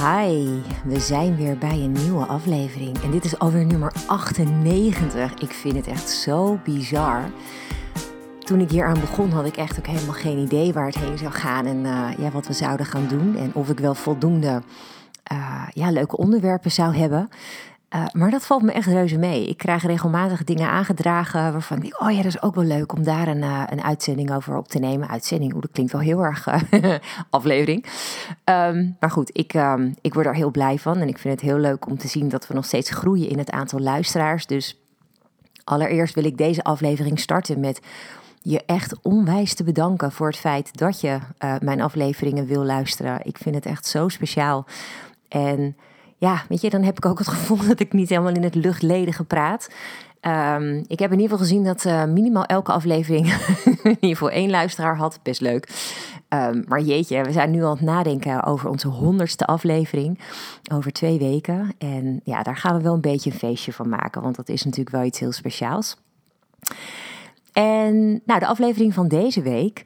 Hi, we zijn weer bij een nieuwe aflevering. En dit is alweer nummer 98. Ik vind het echt zo bizar. Toen ik hier aan begon, had ik echt ook helemaal geen idee waar het heen zou gaan en uh, ja, wat we zouden gaan doen. En of ik wel voldoende uh, ja, leuke onderwerpen zou hebben. Uh, maar dat valt me echt reuze mee. Ik krijg regelmatig dingen aangedragen waarvan ik denk, oh ja, dat is ook wel leuk om daar een, uh, een uitzending over op te nemen. Uitzending, hoe dat klinkt wel heel erg uh, aflevering. Um, maar goed, ik, um, ik word er heel blij van en ik vind het heel leuk om te zien dat we nog steeds groeien in het aantal luisteraars. Dus allereerst wil ik deze aflevering starten met je echt onwijs te bedanken voor het feit dat je mijn afleveringen wil luisteren. Ik vind het echt zo speciaal. En ja, weet je, dan heb ik ook het gevoel dat ik niet helemaal in het luchtledige praat. Um, ik heb in ieder geval gezien dat uh, minimaal elke aflevering in ieder geval één luisteraar had. Best leuk. Um, maar jeetje, we zijn nu aan het nadenken over onze honderdste aflevering. Over twee weken. En ja, daar gaan we wel een beetje een feestje van maken. Want dat is natuurlijk wel iets heel speciaals. En nou, de aflevering van deze week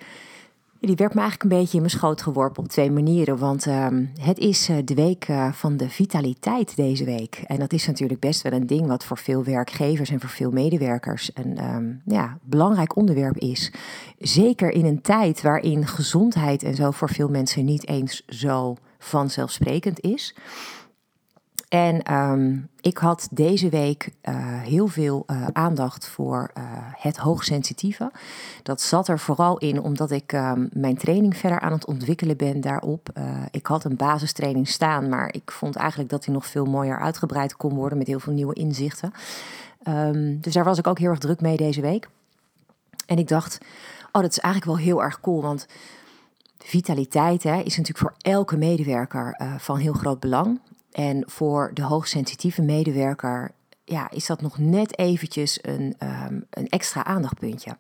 die werd me eigenlijk een beetje in mijn schoot geworpen op twee manieren. Want um, het is uh, de week uh, van de vitaliteit deze week. En dat is natuurlijk best wel een ding wat voor veel werkgevers en voor veel medewerkers een um, ja, belangrijk onderwerp is. Zeker in een tijd waarin gezondheid en zo voor veel mensen niet eens zo vanzelfsprekend is. En um, ik had deze week uh, heel veel uh, aandacht voor uh, het hoogsensitieve. Dat zat er vooral in omdat ik um, mijn training verder aan het ontwikkelen ben daarop. ik had een basistraining staan, maar ik vond eigenlijk dat die nog veel mooier uitgebreid kon worden met heel veel nieuwe inzichten. Um, dus daar was ik ook heel erg druk mee deze week. En ik dacht, oh, dat is eigenlijk wel heel erg cool, want vitaliteit hè, is natuurlijk voor elke medewerker van heel groot belang. En voor de hoogsensitieve medewerker ja, is dat nog net eventjes een, um, een extra aandachtpuntje.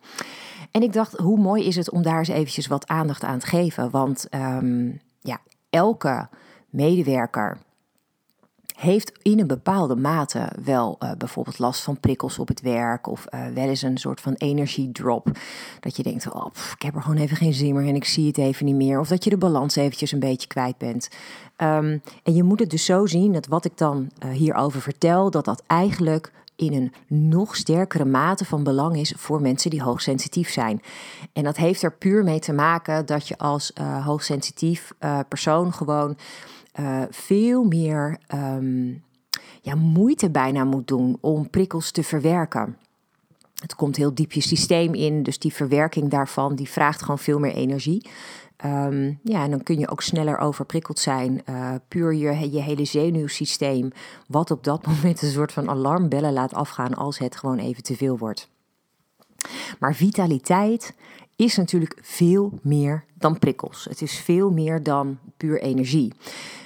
En ik dacht, hoe mooi is het om daar eens eventjes wat aandacht aan te geven? Want um, ja, elke medewerker heeft in een bepaalde mate wel uh, bijvoorbeeld last van prikkels op het werk of uh, wel eens een soort van energiedrop. Dat je denkt, oh, ik heb er gewoon even geen zin meer en ik zie het even niet meer. Of dat je de balans eventjes een beetje kwijt bent. Um, en je moet het dus zo zien dat wat ik dan uh, hierover vertel, dat dat eigenlijk in een nog sterkere mate van belang is voor mensen die hoogsensitief zijn. En dat heeft er puur mee te maken dat je als hoogsensitief persoon gewoon uh, veel meer um, ja, moeite bijna moet doen om prikkels te verwerken. Het komt heel diep je systeem in, dus die verwerking daarvan die vraagt gewoon veel meer energie. Um, ja, en dan kun je ook sneller overprikkeld zijn. Uh, puur je, je hele zenuwsysteem, wat op dat moment een soort van alarmbellen laat afgaan als het gewoon even te veel wordt. Maar vitaliteit is natuurlijk veel meer dan prikkels. Het is veel meer dan puur energie.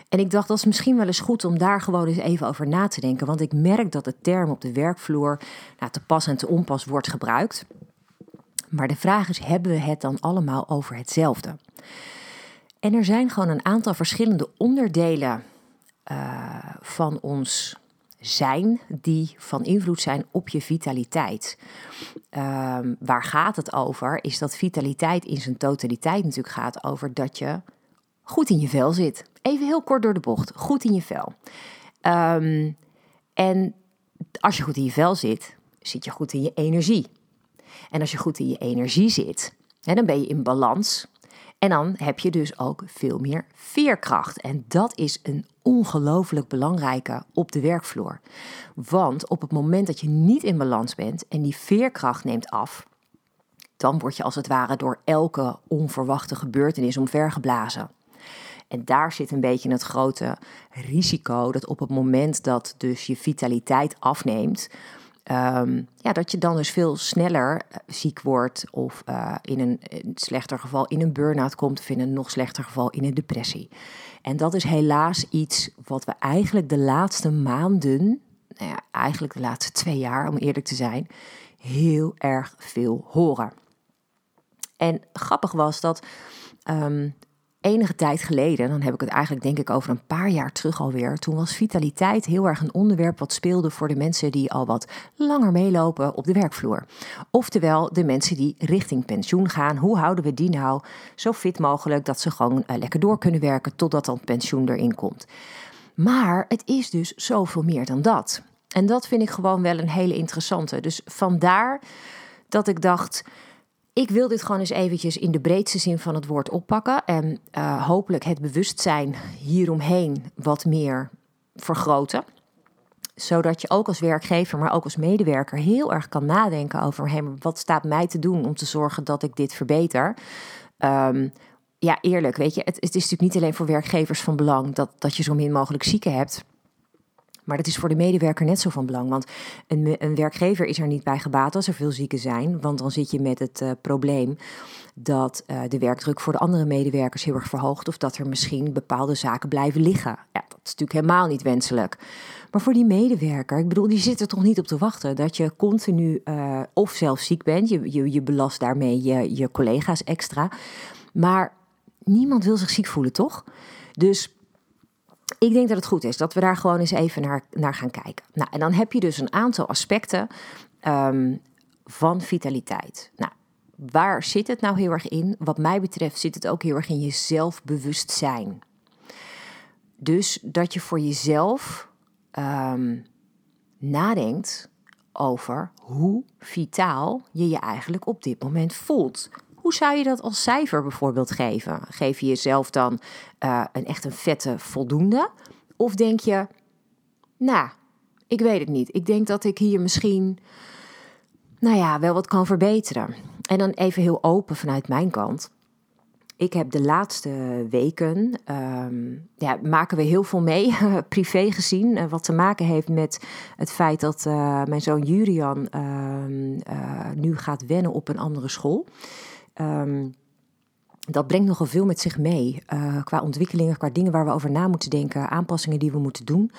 En ik dacht, dat is misschien wel eens goed om daar gewoon eens even over na te denken. Want ik merk dat de term op de werkvloer nou, te pas en te onpas wordt gebruikt. Maar de vraag is, hebben we het dan allemaal over hetzelfde? En er zijn gewoon een aantal verschillende onderdelen uh, van ons zijn die van invloed zijn op je vitaliteit. Uh, waar gaat het over? Is dat vitaliteit in zijn totaliteit natuurlijk gaat over dat je goed in je vel zit. Even heel kort door de bocht. Goed in je vel. Um, en als je goed in je vel zit, zit je goed in je energie. En als je goed in je energie zit, dan ben je in balans. En dan heb je dus ook veel meer veerkracht. En dat is een ongelooflijk belangrijke op de werkvloer. Want op het moment dat je niet in balans bent en die veerkracht neemt af, dan word je als het ware door elke onverwachte gebeurtenis omvergeblazen. En daar zit een beetje het grote risico dat op het moment dat dus je vitaliteit afneemt, um, ja, dat je dan dus veel sneller eh, ziek wordt of uh, in een, slechter geval in een burn-out komt of in een nog slechter geval in een depressie. En dat is helaas iets wat we eigenlijk de laatste maanden nou ja, eigenlijk de laatste twee jaar, om eerlijk te zijn, heel erg veel horen. En grappig was dat um, enige tijd geleden, dan heb ik het eigenlijk denk ik over een paar jaar terug alweer, toen was vitaliteit heel erg een onderwerp wat speelde voor de mensen die al wat langer meelopen op de werkvloer. Oftewel de mensen die richting pensioen gaan. Hoe houden we die nou zo fit mogelijk dat ze gewoon uh, lekker door kunnen werken totdat dan pensioen erin komt. Maar het is dus zoveel meer dan dat. En dat vind ik gewoon wel een hele interessante. Dus vandaar dat ik dacht, ik wil dit gewoon eens eventjes in de breedste zin van het woord oppakken. En uh, hopelijk het bewustzijn hieromheen wat meer vergroten. Zodat je ook als werkgever, maar ook als medewerker heel erg kan nadenken over hey, wat staat mij te doen om te zorgen dat ik dit verbeter. Um, ja, eerlijk, weet je, het, het, is natuurlijk niet alleen voor werkgevers van belang dat, dat je zo min mogelijk zieken hebt. Maar dat is voor de medewerker net zo van belang. Want een, een werkgever is er niet bij gebaat als er veel zieken zijn. Want dan zit je met het uh, probleem dat uh, de werkdruk voor de andere medewerkers heel erg verhoogt. Of dat er misschien bepaalde zaken blijven liggen. Ja, dat is natuurlijk helemaal niet wenselijk. Maar voor die medewerker, ik bedoel, die zit er toch niet op te wachten dat je continu uh, of zelf ziek bent. Je, je, je belast daarmee je, je collega's extra. Maar niemand wil zich ziek voelen, toch? Dus ik denk dat het goed is dat we daar gewoon eens even naar, naar gaan kijken. Nou, en dan heb je dus een aantal aspecten um, van vitaliteit. Nou, waar zit het nou heel erg in? Wat mij betreft zit het ook heel erg in je zelfbewustzijn. Dus dat je voor jezelf um, nadenkt over hoe vitaal je je eigenlijk op dit moment voelt. Hoe zou je dat als cijfer bijvoorbeeld geven? Geef je jezelf dan uh, een echt een vette voldoende? Of denk je, nou, ik weet het niet. Ik denk dat ik hier misschien, nou ja, wel wat kan verbeteren. En dan even heel open vanuit mijn kant. Ik heb de laatste weken, um, ja, maken we heel veel mee, privé gezien. Uh, wat te maken heeft met het feit dat uh, mijn zoon Jurian uh, nu gaat wennen op een andere school. Um, dat brengt nogal veel met zich mee. Uh, qua ontwikkelingen, qua dingen waar we over na moeten denken, aanpassingen die we moeten doen.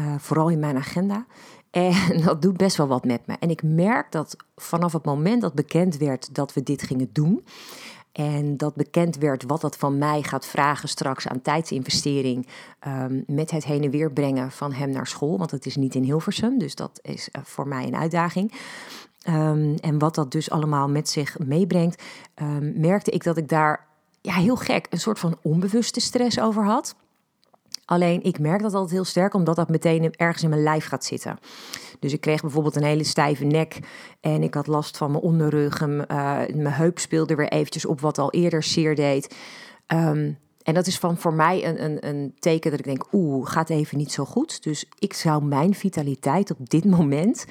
Uh, vooral in mijn agenda. En dat doet best wel wat met me. En ik merk dat vanaf het moment dat bekend werd dat we dit gingen doen. En dat bekend werd wat dat van mij gaat vragen straks aan tijdsinvestering. Um, met het heen en weer brengen van hem naar school. Want het is niet in Hilversum. Dus dat is uh, voor mij een uitdaging. Um, en wat dat dus allemaal met zich meebrengt, um, merkte ik dat ik daar ja, heel gek een soort van onbewuste stress over had. Alleen ik merk dat altijd heel sterk, omdat dat meteen ergens in mijn lijf gaat zitten. Dus ik kreeg bijvoorbeeld een hele stijve nek en ik had last van mijn onderrug. En, uh, mijn heup speelde weer eventjes op wat al eerder zeer deed. Um, en dat is van voor mij een, een, een teken dat ik denk, oeh, gaat even niet zo goed. Dus ik zou mijn vitaliteit op dit moment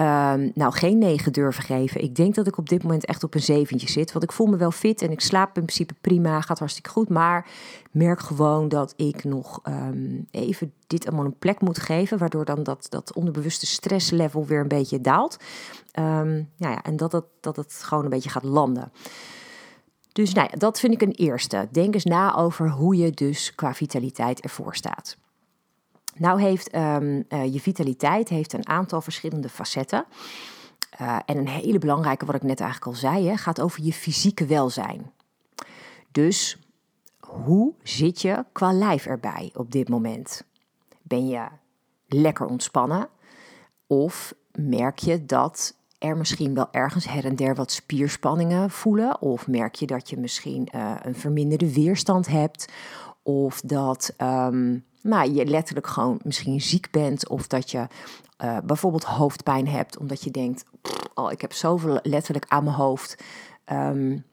Um, nou, geen negen durven geven. Ik denk dat ik op dit moment echt op een zeventje zit. Want ik voel me wel fit en ik slaap in principe prima. Gaat hartstikke goed. Maar merk gewoon dat ik nog um, even dit allemaal een plek moet geven. Waardoor dan dat, dat onderbewuste stresslevel weer een beetje daalt. Um, nou ja, en dat het, dat het gewoon een beetje gaat landen. Dus nou ja, dat vind ik een eerste. Denk eens na over hoe je dus qua vitaliteit ervoor staat. Nou heeft um, uh, je vitaliteit heeft een aantal verschillende facetten. Uh, en een hele belangrijke, wat ik net eigenlijk al zei, hè, gaat over je fysieke welzijn. Dus hoe zit je qua lijf erbij op dit moment? Ben je lekker ontspannen? Of merk je dat er misschien wel ergens her en der wat spierspanningen voelen? Of merk je dat je misschien uh, een verminderde weerstand hebt? Of dat um, nou, je letterlijk gewoon misschien ziek bent. Of dat je uh, bijvoorbeeld hoofdpijn hebt. Omdat je denkt, oh, ik heb zoveel letterlijk aan mijn hoofd. Um,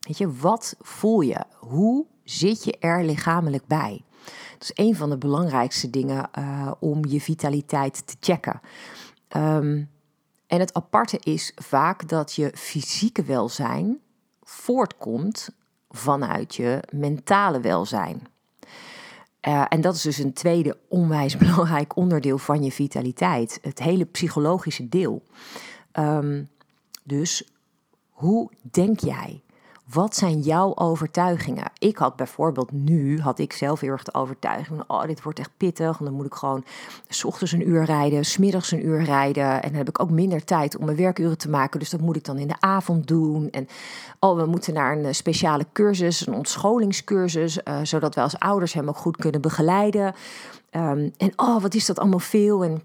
weet je, wat voel je? Hoe zit je er lichamelijk bij? Dat is een van de belangrijkste dingen uh, om je vitaliteit te checken. Um, en het aparte is vaak dat je fysieke welzijn voortkomt vanuit je mentale welzijn. Uh, en dat is dus een tweede onwijs belangrijk onderdeel van je vitaliteit. Het hele psychologische deel. Um, dus hoe denk jij? Wat zijn jouw overtuigingen? Ik had bijvoorbeeld nu, had ik zelf heel erg de overtuiging van, oh, dit wordt echt pittig. En dan moet ik gewoon s ochtends een uur rijden, smiddags een uur rijden. En dan heb ik ook minder tijd om mijn werkuren te maken. Dus dat moet ik dan in de avond doen. En oh, we moeten naar een eh, speciale cursus, een ontscholingscursus, uh, zodat we als ouders hem ook goed kunnen begeleiden. Um, en oh, wat is dat allemaal veel? En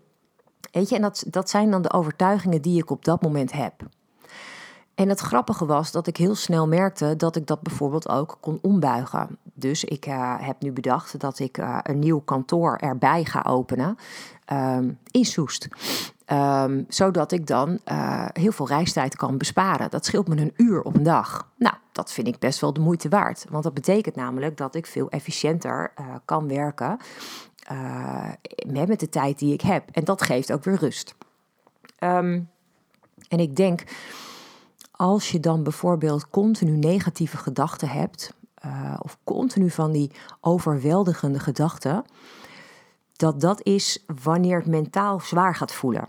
weet je, en dat, dat zijn dan de overtuigingen die ik op dat moment heb. En het grappige was dat ik heel snel merkte dat ik dat bijvoorbeeld ook kon ombuigen. Dus ik uh, heb nu bedacht dat ik uh, een nieuw kantoor erbij ga openen um, in Soest. Um, zodat ik dan uh, heel veel reistijd kan besparen. Dat scheelt me een uur op een dag. Nou, dat vind ik best wel de moeite waard. Want dat betekent namelijk dat ik veel efficiënter kan werken met de tijd die ik heb. En dat geeft ook weer rust. Um, en ik denk als je dan bijvoorbeeld continu negatieve gedachten hebt, uh, of continu van die overweldigende gedachten, dat dat is wanneer het mentaal zwaar gaat voelen.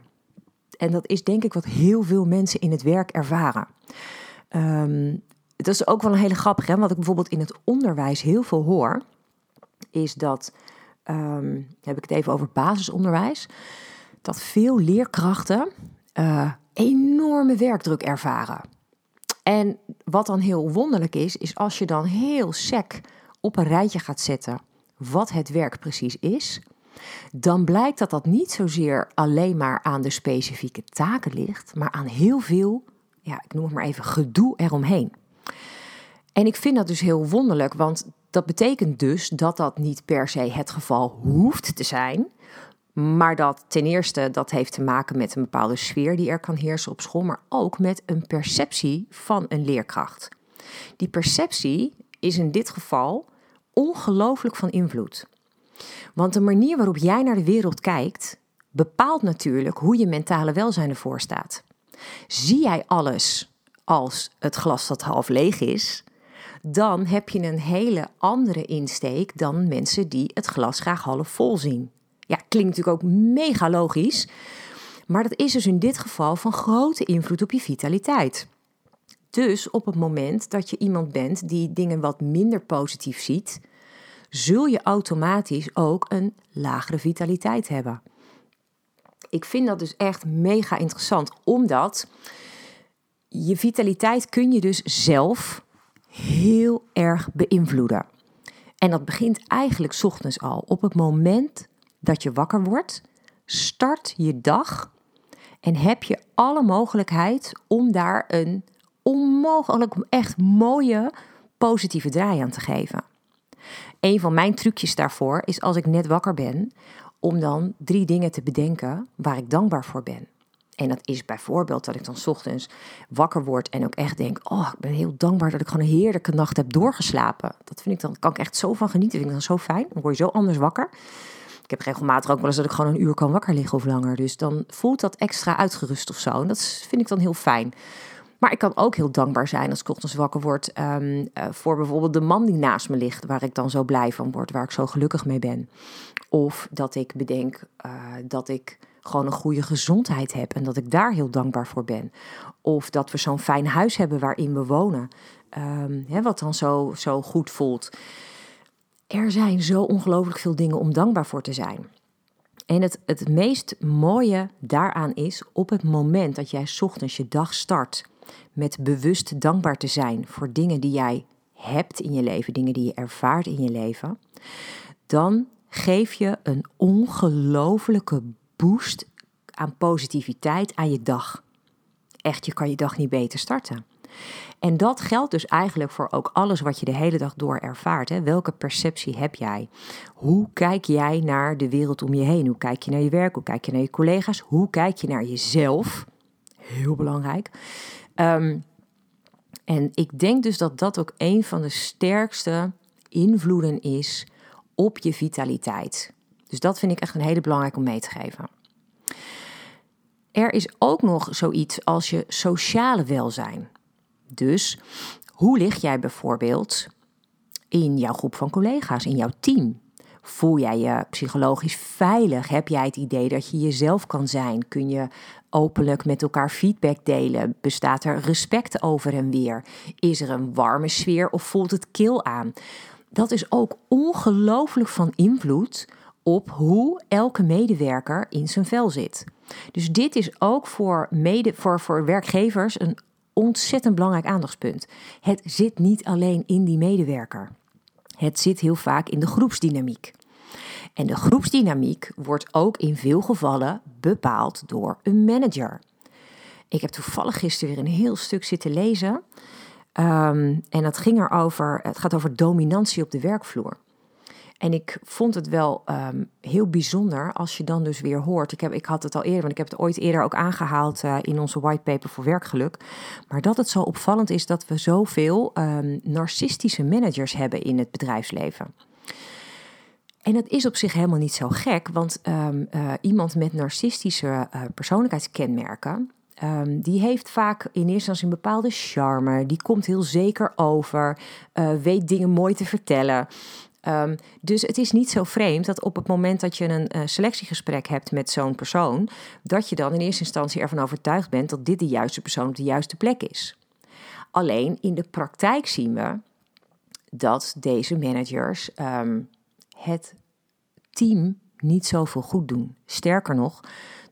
En dat is denk ik wat heel veel mensen in het werk ervaren. Um, dat is ook wel een hele grappige, hè? wat ik bijvoorbeeld in het onderwijs heel veel hoor, is dat, um, heb ik het even over basisonderwijs, dat veel leerkrachten uh, enorme werkdruk ervaren. En wat dan heel wonderlijk is, is als je dan heel sec op een rijtje gaat zetten wat het werk precies is, dan blijkt dat dat niet zozeer alleen maar aan de specifieke taken ligt, maar aan heel veel, ja, ik noem het maar even, gedoe eromheen. En ik vind dat dus heel wonderlijk, want dat betekent dus dat dat niet per se het geval hoeft te zijn, maar dat ten eerste, dat heeft te maken met een bepaalde sfeer die er kan heersen op school, maar ook met een perceptie van een leerkracht. Die perceptie is in dit geval ongelooflijk van invloed. Want de manier waarop jij naar de wereld kijkt, bepaalt natuurlijk hoe je mentale welzijn ervoor staat. Zie jij alles als het glas dat half leeg is, dan heb je een hele andere insteek dan mensen die het glas graag half vol zien. Ja, klinkt natuurlijk ook mega logisch. Maar dat is dus in dit geval van grote invloed op je vitaliteit. Dus op het moment dat je iemand bent die dingen wat minder positief ziet, zul je automatisch ook een lagere vitaliteit hebben. Ik vind dat dus echt mega interessant, omdat je vitaliteit kun je dus zelf heel erg beïnvloeden. En dat begint eigenlijk ochtends al. Op het moment dat je wakker wordt, start je dag en heb je alle mogelijkheid om daar een onmogelijk echt mooie positieve draai aan te geven. Een van mijn trucjes daarvoor is als ik net wakker ben, om dan drie dingen te bedenken waar ik dankbaar voor ben. En dat is bijvoorbeeld dat ik dan ochtends wakker word en ook echt denk: Oh, ik ben heel dankbaar dat ik gewoon een heerlijke nacht heb doorgeslapen. Dat vind ik dan, kan ik echt zo van genieten. Vind ik dan zo fijn. Dan word je zo anders wakker. Ik heb regelmatig ook wel eens dat ik gewoon een uur kan wakker liggen of langer. Dus dan voelt dat extra uitgerust of zo. En dat vind ik dan heel fijn. Maar ik kan ook heel dankbaar zijn als ik ochtends wakker word um, uh, voor bijvoorbeeld de man die naast me ligt, waar ik dan zo blij van word, waar ik zo gelukkig mee ben. Of dat ik bedenk uh, dat ik gewoon een goede gezondheid heb en dat ik daar heel dankbaar voor ben. Of dat we zo'n fijn huis hebben waarin we wonen, um, hè, wat dan zo, zo goed voelt. Er zijn zo ongelooflijk veel dingen om dankbaar voor te zijn. En het, het meest mooie daaraan is op het moment dat jij ochtends je dag start met bewust dankbaar te zijn voor dingen die jij hebt in je leven, dingen die je ervaart in je leven, dan geef je een ongelofelijke boost aan positiviteit aan je dag. Echt, je kan je dag niet beter starten. En dat geldt dus eigenlijk voor ook alles wat je de hele dag door ervaart. Hè? Welke perceptie heb jij? Hoe kijk jij naar de wereld om je heen? Hoe kijk je naar je werk? Hoe kijk je naar je collega's? Hoe kijk je naar jezelf? Heel belangrijk. Um, en ik denk dus dat dat ook een van de sterkste invloeden is op je vitaliteit. Dus dat vind ik echt een hele belangrijke om mee te geven. Er is ook nog zoiets als je sociale welzijn. Dus hoe lig jij bijvoorbeeld in jouw groep van collega's, in jouw team? Voel jij je psychologisch veilig? Heb jij het idee dat je jezelf kan zijn? Kun je openlijk met elkaar feedback delen? Bestaat er respect over en weer? Is er een warme sfeer of voelt het kil aan? Dat is ook ongelooflijk van invloed op hoe elke medewerker in zijn vel zit. Dus dit is ook voor, mede, voor, voor werkgevers een ontzettend belangrijk aandachtspunt. Het zit niet alleen in die medewerker. Het zit heel vaak in de groepsdynamiek. En de groepsdynamiek wordt ook in veel gevallen bepaald door een manager. Ik heb toevallig gisteren weer een heel stuk zitten lezen. Um, en dat ging erover, het gaat over dominantie op de werkvloer. En ik vond het wel um, heel bijzonder als je dan dus weer hoort. Ik, heb, ik had het al eerder, want ik heb het ooit eerder ook aangehaald uh, in onze whitepaper voor werkgeluk. Maar dat het zo opvallend is dat we zoveel um, narcistische managers hebben in het bedrijfsleven. En dat is op zich helemaal niet zo gek, want um, uh, iemand met narcistische uh, persoonlijkheidskenmerken, die heeft vaak in eerste instantie een bepaalde charme. Die komt heel zeker over. Uh, weet dingen mooi te vertellen. Um, dus het is niet zo vreemd dat op het moment dat je een uh, selectiegesprek hebt met zo'n persoon, dat je dan in eerste instantie ervan overtuigd bent dat dit de juiste persoon op de juiste plek is. Alleen in de praktijk zien we dat deze managers um, het team niet zoveel goed doen. Sterker nog,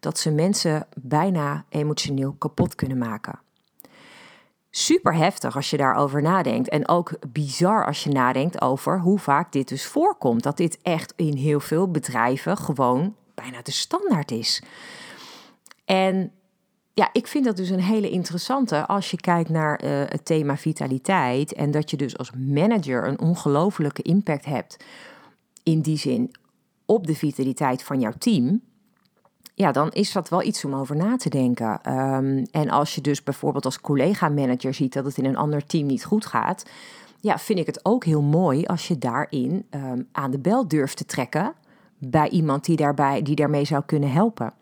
dat ze mensen bijna emotioneel kapot kunnen maken. Super heftig als je daarover nadenkt. En ook bizar als je nadenkt over hoe vaak dit dus voorkomt. Dat dit echt in heel veel bedrijven gewoon bijna de standaard is. En ja, ik vind dat dus een hele interessante als je kijkt naar uh, het thema vitaliteit. En dat je dus als manager een ongelofelijke impact hebt. In die zin op de vitaliteit van jouw team ja, dan is dat wel iets om over na te denken. Um, en als je dus bijvoorbeeld als collega-manager ziet dat het in een ander team niet goed gaat, ja, vind ik het ook heel mooi als je daarin um, aan de bel durft te trekken bij iemand die, daarbij, die daarmee zou kunnen helpen.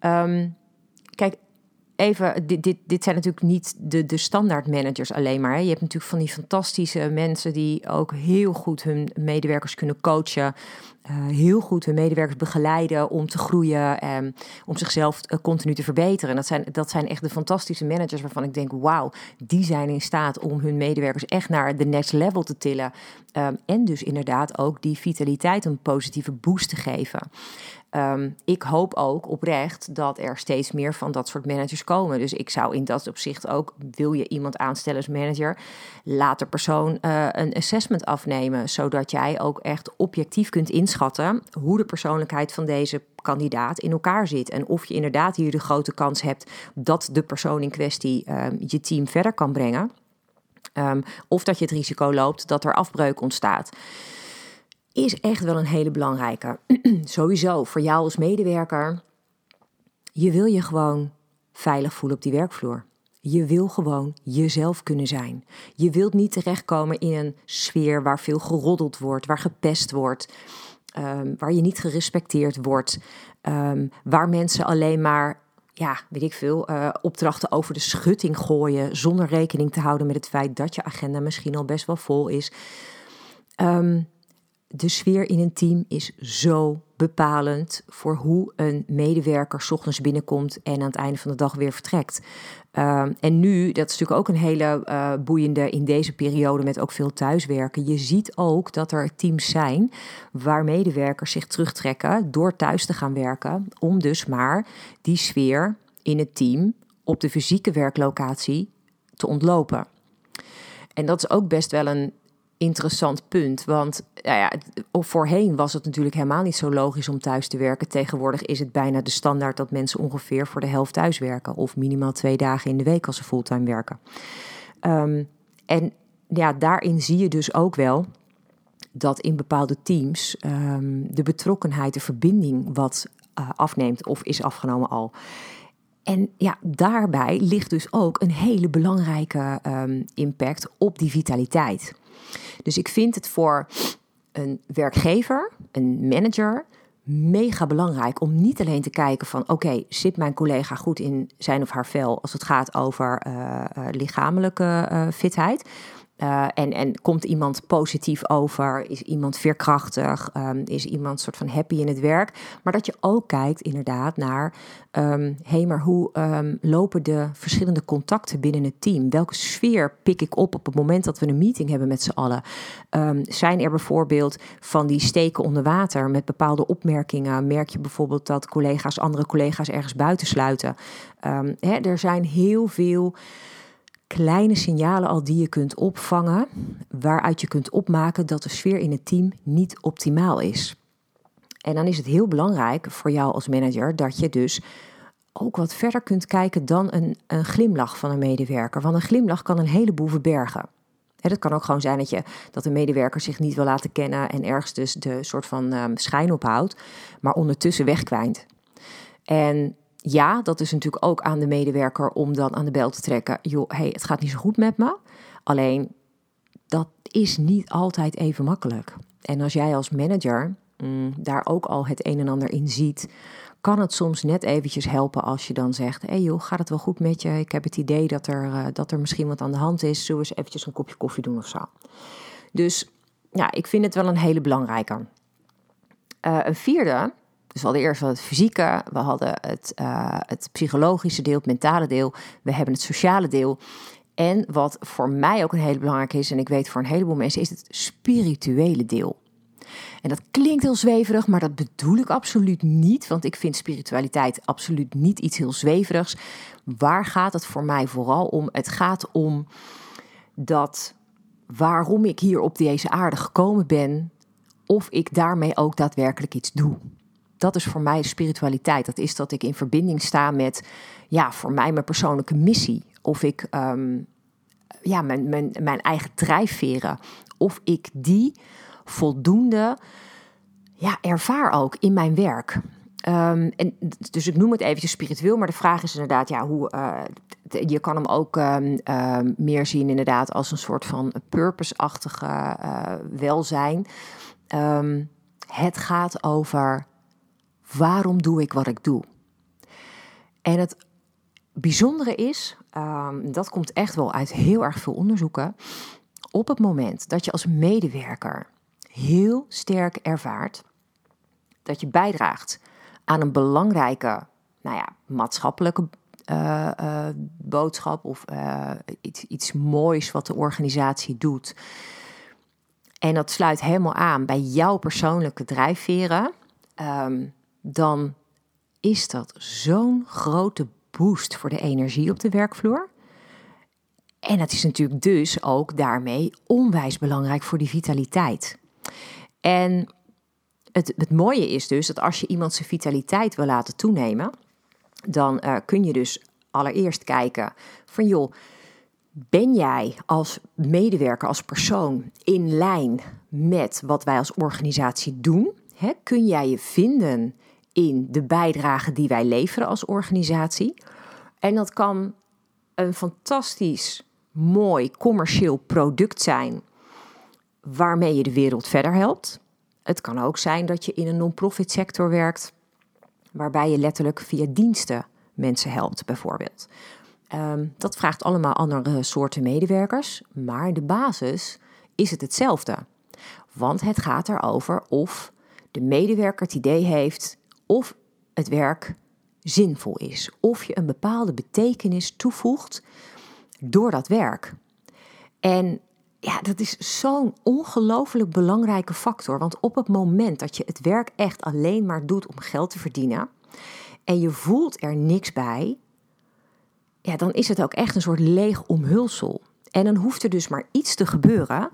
Um, kijk, even, dit, dit, dit zijn natuurlijk niet de, de standaard managers alleen maar. Je hebt natuurlijk van die fantastische mensen die ook heel goed hun medewerkers kunnen coachen. Uh, heel goed hun medewerkers begeleiden om te groeien en om zichzelf uh, continu te verbeteren. Dat zijn, dat zijn echt de fantastische managers waarvan ik denk: wauw, die zijn in staat om hun medewerkers echt naar de next level te tillen. Um, en dus inderdaad ook die vitaliteit een positieve boost te geven. Um, ik hoop ook oprecht dat er steeds meer van dat soort managers komen. Dus ik zou in dat opzicht ook, wil je iemand aanstellen als manager, laat de persoon uh, een assessment afnemen, zodat jij ook echt objectief kunt inschatten hoe de persoonlijkheid van deze kandidaat in elkaar zit. En of je inderdaad hier de grote kans hebt dat de persoon in kwestie uh, je team verder kan brengen. Um, of dat je het risico loopt dat er afbreuk ontstaat is echt wel een hele belangrijke. Sowieso voor jou als medewerker. Je wil je gewoon veilig voelen op die werkvloer. Je wil gewoon jezelf kunnen zijn. Je wilt niet terechtkomen in een sfeer waar veel geroddeld wordt, waar gepest wordt, um, waar je niet gerespecteerd wordt, um, waar mensen alleen maar, ja, weet ik veel, uh, opdrachten over de schutting gooien zonder rekening te houden met het feit dat je agenda misschien al best wel vol is. Um, de sfeer in een team is zo bepalend voor hoe een medewerker s ochtends binnenkomt en aan het einde van de dag weer vertrekt. Uh, en nu, dat is natuurlijk ook een hele uh, boeiende in deze periode met ook veel thuiswerken. Je ziet ook dat er teams zijn waar medewerkers zich terugtrekken door thuis te gaan werken, om dus maar die sfeer in het team op de fysieke werklocatie te ontlopen. En dat is ook best wel een interessant punt. Want ja, voorheen was het natuurlijk helemaal niet zo logisch om thuis te werken. Tegenwoordig is het bijna de standaard dat mensen ongeveer voor de helft thuis werken. Of minimaal twee dagen in de week als ze fulltime werken. Um, en ja, daarin zie je dus ook wel dat in bepaalde teams um, de betrokkenheid, de verbinding wat uh, afneemt of is afgenomen al. En ja, daarbij ligt dus ook een hele belangrijke um, impact op die vitaliteit. Dus ik vind het voor een werkgever, een manager, mega belangrijk om niet alleen te kijken van oké, zit mijn collega goed in zijn of haar vel als het gaat over uh, uh, lichamelijke uh, fitheid. Uh, en, en komt iemand positief over? Is iemand veerkrachtig? Um, is iemand soort van happy in het werk? Maar dat je ook kijkt inderdaad naar... Hé, maar hoe um, lopen de verschillende contacten binnen het team? Welke sfeer pik ik op op het moment dat we een meeting hebben met z'n allen? zijn er bijvoorbeeld van die steken onder water met bepaalde opmerkingen? Merk je bijvoorbeeld dat collega's andere collega's ergens buitensluiten? Hè, er zijn heel veel kleine signalen al die je kunt opvangen, waaruit je kunt opmaken dat de sfeer in het team niet optimaal is. En dan is het heel belangrijk voor jou als manager dat je dus ook wat verder kunt kijken dan een, een glimlach van een medewerker. Want een glimlach kan een heleboel verbergen. Het kan ook gewoon zijn dat, je, dat een medewerker zich niet wil laten kennen en ergens dus de soort van um, schijn ophoudt, maar ondertussen wegkwijnt. En ja, dat is natuurlijk ook aan de medewerker om dan aan de bel te trekken. Joh, hey, het gaat niet zo goed met me. Alleen dat is niet altijd even makkelijk. En als jij als manager mm, daar ook al het een en ander in ziet, kan het soms net eventjes helpen als je dan zegt: hey joh, gaat het wel goed met je? Ik heb het idee dat er, uh, dat er misschien wat aan de hand is. Zullen we eens eventjes een kopje koffie doen of zo? Dus ja, ik vind het wel een hele belangrijke. Uh, een vierde dus we hadden eerst het fysieke, we hadden het, uh, het psychologische deel, het mentale deel, we hebben het sociale deel. En wat voor mij ook een hele belangrijke is, en ik weet voor een heleboel mensen, is het spirituele deel. En dat klinkt heel zweverig, maar dat bedoel ik absoluut niet, want ik vind spiritualiteit absoluut niet iets heel zweverigs. Waar gaat het voor mij vooral om? Het gaat om dat waarom ik hier op deze aarde gekomen ben, of ik daarmee ook daadwerkelijk iets doe dat is voor mij spiritualiteit. Dat is dat ik in verbinding sta met, ja, voor mij mijn persoonlijke missie. Of ik, um, ja, mijn, mijn, mijn eigen drijfveren. Of ik die voldoende, ja, ervaar ook in mijn werk. Um, en, dus ik noem het eventjes spiritueel, maar de vraag is inderdaad, ja, hoe. Uh, je kan hem ook um, meer zien, inderdaad, als een soort van purpose-achtige uh, welzijn. het gaat over Waarom doe ik wat ik doe? En het bijzondere is, um, dat komt echt wel uit heel erg veel onderzoeken. Op het moment dat je als medewerker heel sterk ervaart dat je bijdraagt aan een belangrijke, nou ja, maatschappelijke uh, uh, boodschap of uh, iets, iets moois wat de organisatie doet. En dat sluit helemaal aan bij jouw persoonlijke drijfveren. Um, dan is dat zo'n grote boost voor de energie op de werkvloer. En het is natuurlijk dus ook daarmee onwijs belangrijk voor die vitaliteit. En het, het mooie is dus dat als je iemand zijn vitaliteit wil laten toenemen, dan uh, kun je dus allereerst kijken van joh, ben jij als medewerker, als persoon in lijn met wat wij als organisatie doen? He, kun jij je vinden in de bijdrage die wij leveren als organisatie. En dat kan een fantastisch mooi commercieel product zijn waarmee je de wereld verder helpt. Het kan ook zijn dat je in een non-profit sector werkt, waarbij je letterlijk via diensten mensen helpt, bijvoorbeeld. Ehm, dat vraagt allemaal andere soorten medewerkers, maar de basis is het hetzelfde. Want het gaat erover of de medewerker het idee heeft: of het werk zinvol is. Of je een bepaalde betekenis toevoegt door dat werk. En ja, dat is zo'n ongelooflijk belangrijke factor. Want op het moment dat je het werk echt alleen maar doet om geld te verdienen en je voelt er niks bij, ja, dan is het ook echt een soort leeg omhulsel. En dan hoeft er dus maar iets te gebeuren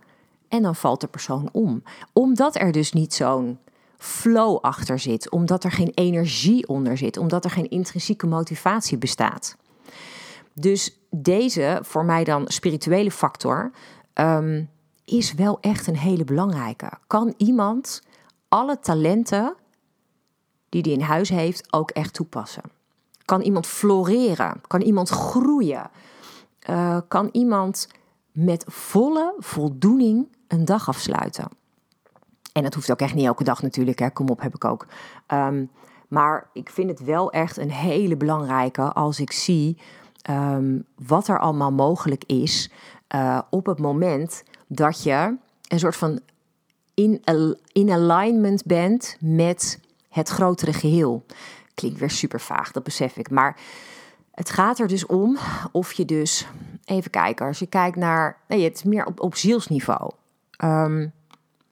en dan valt de persoon om. Omdat er dus niet zo'n flow achter zit, omdat er geen energie onder zit, omdat er geen intrinsieke motivatie bestaat. Dus deze, voor mij dan spirituele factor, um, is wel echt een hele belangrijke. Kan iemand alle talenten die hij in huis heeft ook echt toepassen? Kan iemand floreren? Kan iemand groeien? Uh, kan iemand met volle voldoening een dag afsluiten? En dat hoeft ook echt niet elke dag natuurlijk. Hè. Kom op, heb ik ook. Um, maar ik vind het wel echt een hele belangrijke als ik zie um, wat er allemaal mogelijk is. uh, op het moment dat je een soort van in, in alignment bent met het grotere geheel. Klinkt weer super vaag, dat besef ik. Maar het gaat er dus om of je dus, even kijken, als je kijkt naar, nee, het is meer op, op zielsniveau. Um,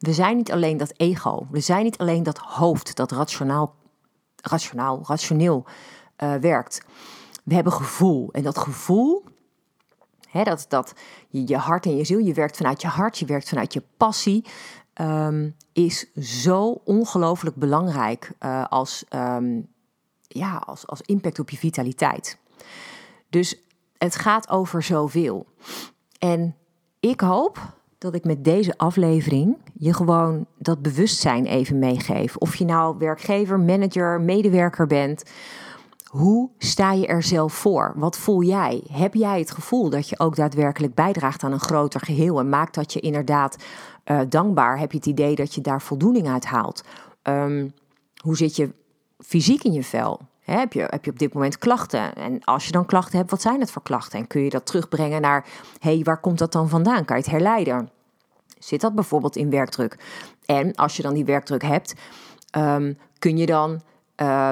we zijn niet alleen dat ego, we zijn niet alleen dat hoofd dat rationaal, rationaal, rationeel uh, werkt. We hebben gevoel en dat gevoel, hè, dat, dat je, hart en je ziel, je werkt vanuit je hart, je werkt vanuit je passie, um, is zo ongelooflijk belangrijk uh, als, um, ja, als, als impact op je vitaliteit. Dus het gaat over zoveel. En ik hoop dat ik met deze aflevering je gewoon dat bewustzijn even meegeef. Of je nou werkgever, manager, medewerker bent. Hoe sta je er zelf voor? Wat voel jij? Heb jij het gevoel dat je ook daadwerkelijk bijdraagt aan een groter geheel en maakt dat je inderdaad uh, dankbaar? Heb je het idee dat je daar voldoening uit haalt? Um, hoe zit je fysiek in je vel? Heb, je, heb je op dit moment klachten? En als je dan klachten hebt, wat zijn het voor klachten? En kun je dat terugbrengen naar, hé, hey, waar komt dat dan vandaan? Kan je het herleiden? Zit dat bijvoorbeeld in werkdruk? En als je dan die werkdruk hebt, um, kun je dan uh,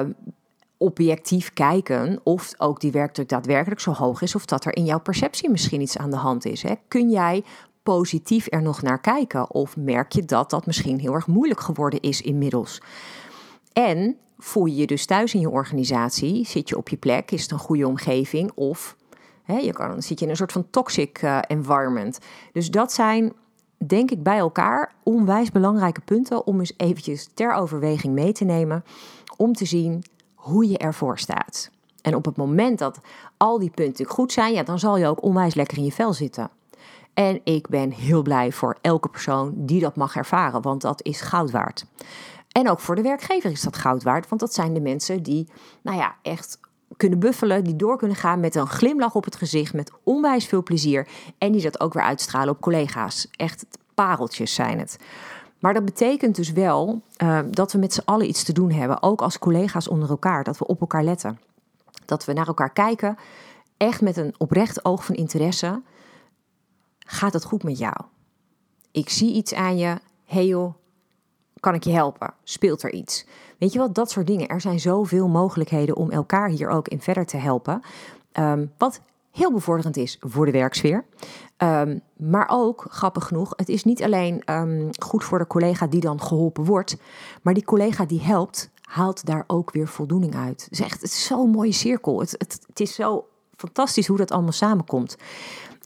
objectief kijken of ook die werkdruk daadwerkelijk zo hoog is, of dat er in jouw perceptie misschien iets aan de hand is. Kun jij positief er nog naar kijken? Of merk je dat dat misschien heel erg moeilijk geworden is inmiddels? En voel je je dus thuis in je organisatie? Zit je op je plek? Is het een goede omgeving? Of hè, je kan, zit je in een soort van toxic uh, environment? Dus dat zijn, denk ik, bij elkaar onwijs belangrijke punten om eens eventjes ter overweging mee te nemen. Om te zien hoe je ervoor staat. En op het moment dat al die punten goed zijn, ja, dan zal je ook onwijs lekker in je vel zitten. En ik ben heel blij voor elke persoon die dat mag ervaren, want dat is goud waard. En ook voor de werkgever is dat goud waard, want dat zijn de mensen die, nou ja, echt kunnen buffelen, die door kunnen gaan met een glimlach op het gezicht, met onwijs veel plezier en die dat ook weer uitstralen op collega's. Echt pareltjes zijn het. Maar dat betekent dus wel uh, dat we met z'n allen iets te doen hebben, ook als collega's onder elkaar, dat we op elkaar letten. Dat we naar elkaar kijken, echt met een oprecht oog van interesse. Gaat het goed met jou? Ik zie iets aan je. Hey kan ik je helpen? Speelt er iets? Weet je wel, dat soort dingen. Er zijn zoveel mogelijkheden om elkaar hier ook in verder te helpen. Um, wat heel bevorderend is voor de werksfeer. Um, maar ook, grappig genoeg, het is niet alleen um, goed voor de collega die dan geholpen wordt, maar die collega die helpt, haalt daar ook weer voldoening uit. Het is echt zo'n mooie cirkel. Het, het, het is zo fantastisch hoe dat allemaal samenkomt.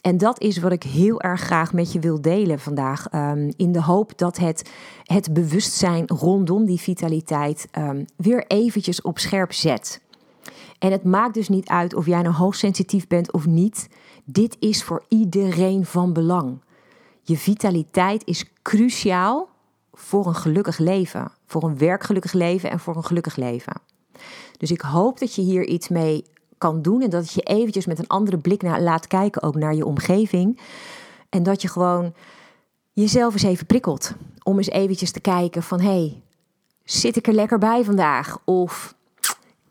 En dat is wat ik heel erg graag met je wil delen vandaag. Um, in de hoop dat het, het bewustzijn rondom die vitaliteit um, weer eventjes op scherp zet. En het maakt dus niet uit of jij nou hoogsensitief bent of niet. Dit is voor iedereen van belang. Je vitaliteit is cruciaal voor een gelukkig leven. Voor een werkgelukkig leven en voor een gelukkig leven. Dus ik hoop dat je hier iets mee kan doen en dat je eventjes met een andere blik naar, laat kijken ook naar je omgeving. En dat je gewoon jezelf eens even prikkelt. Om eens eventjes te kijken van, hé, hey, zit ik er lekker bij vandaag? Of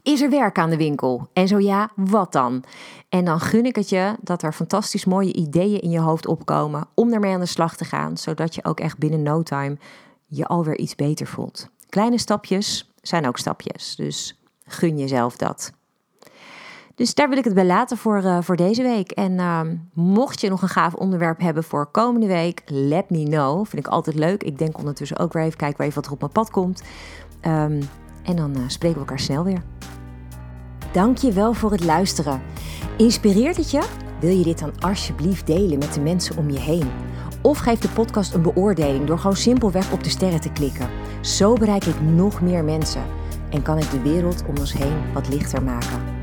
is er werk aan de winkel? En zo ja, wat dan? En dan gun ik het je dat er fantastisch mooie ideeën in je hoofd opkomen om daarmee aan de slag te gaan, zodat je ook echt binnen no time je alweer iets beter voelt. Kleine stapjes zijn ook stapjes, dus gun jezelf dat. Dus daar wil ik het bij laten voor, uh, voor deze week. En uh, mocht je nog een gaaf onderwerp hebben voor komende week, let me know. Vind ik altijd leuk. Ik denk ondertussen ook weer even kijken waar even wat er op mijn pad komt. Um, en dan uh, spreken we elkaar snel weer. Dank je wel voor het luisteren. Inspireert het je? Wil je dit dan alsjeblieft delen met de mensen om je heen? Of geef de podcast een beoordeling door gewoon simpelweg op de sterren te klikken. Zo bereik ik nog meer mensen en kan ik de wereld om ons heen wat lichter maken.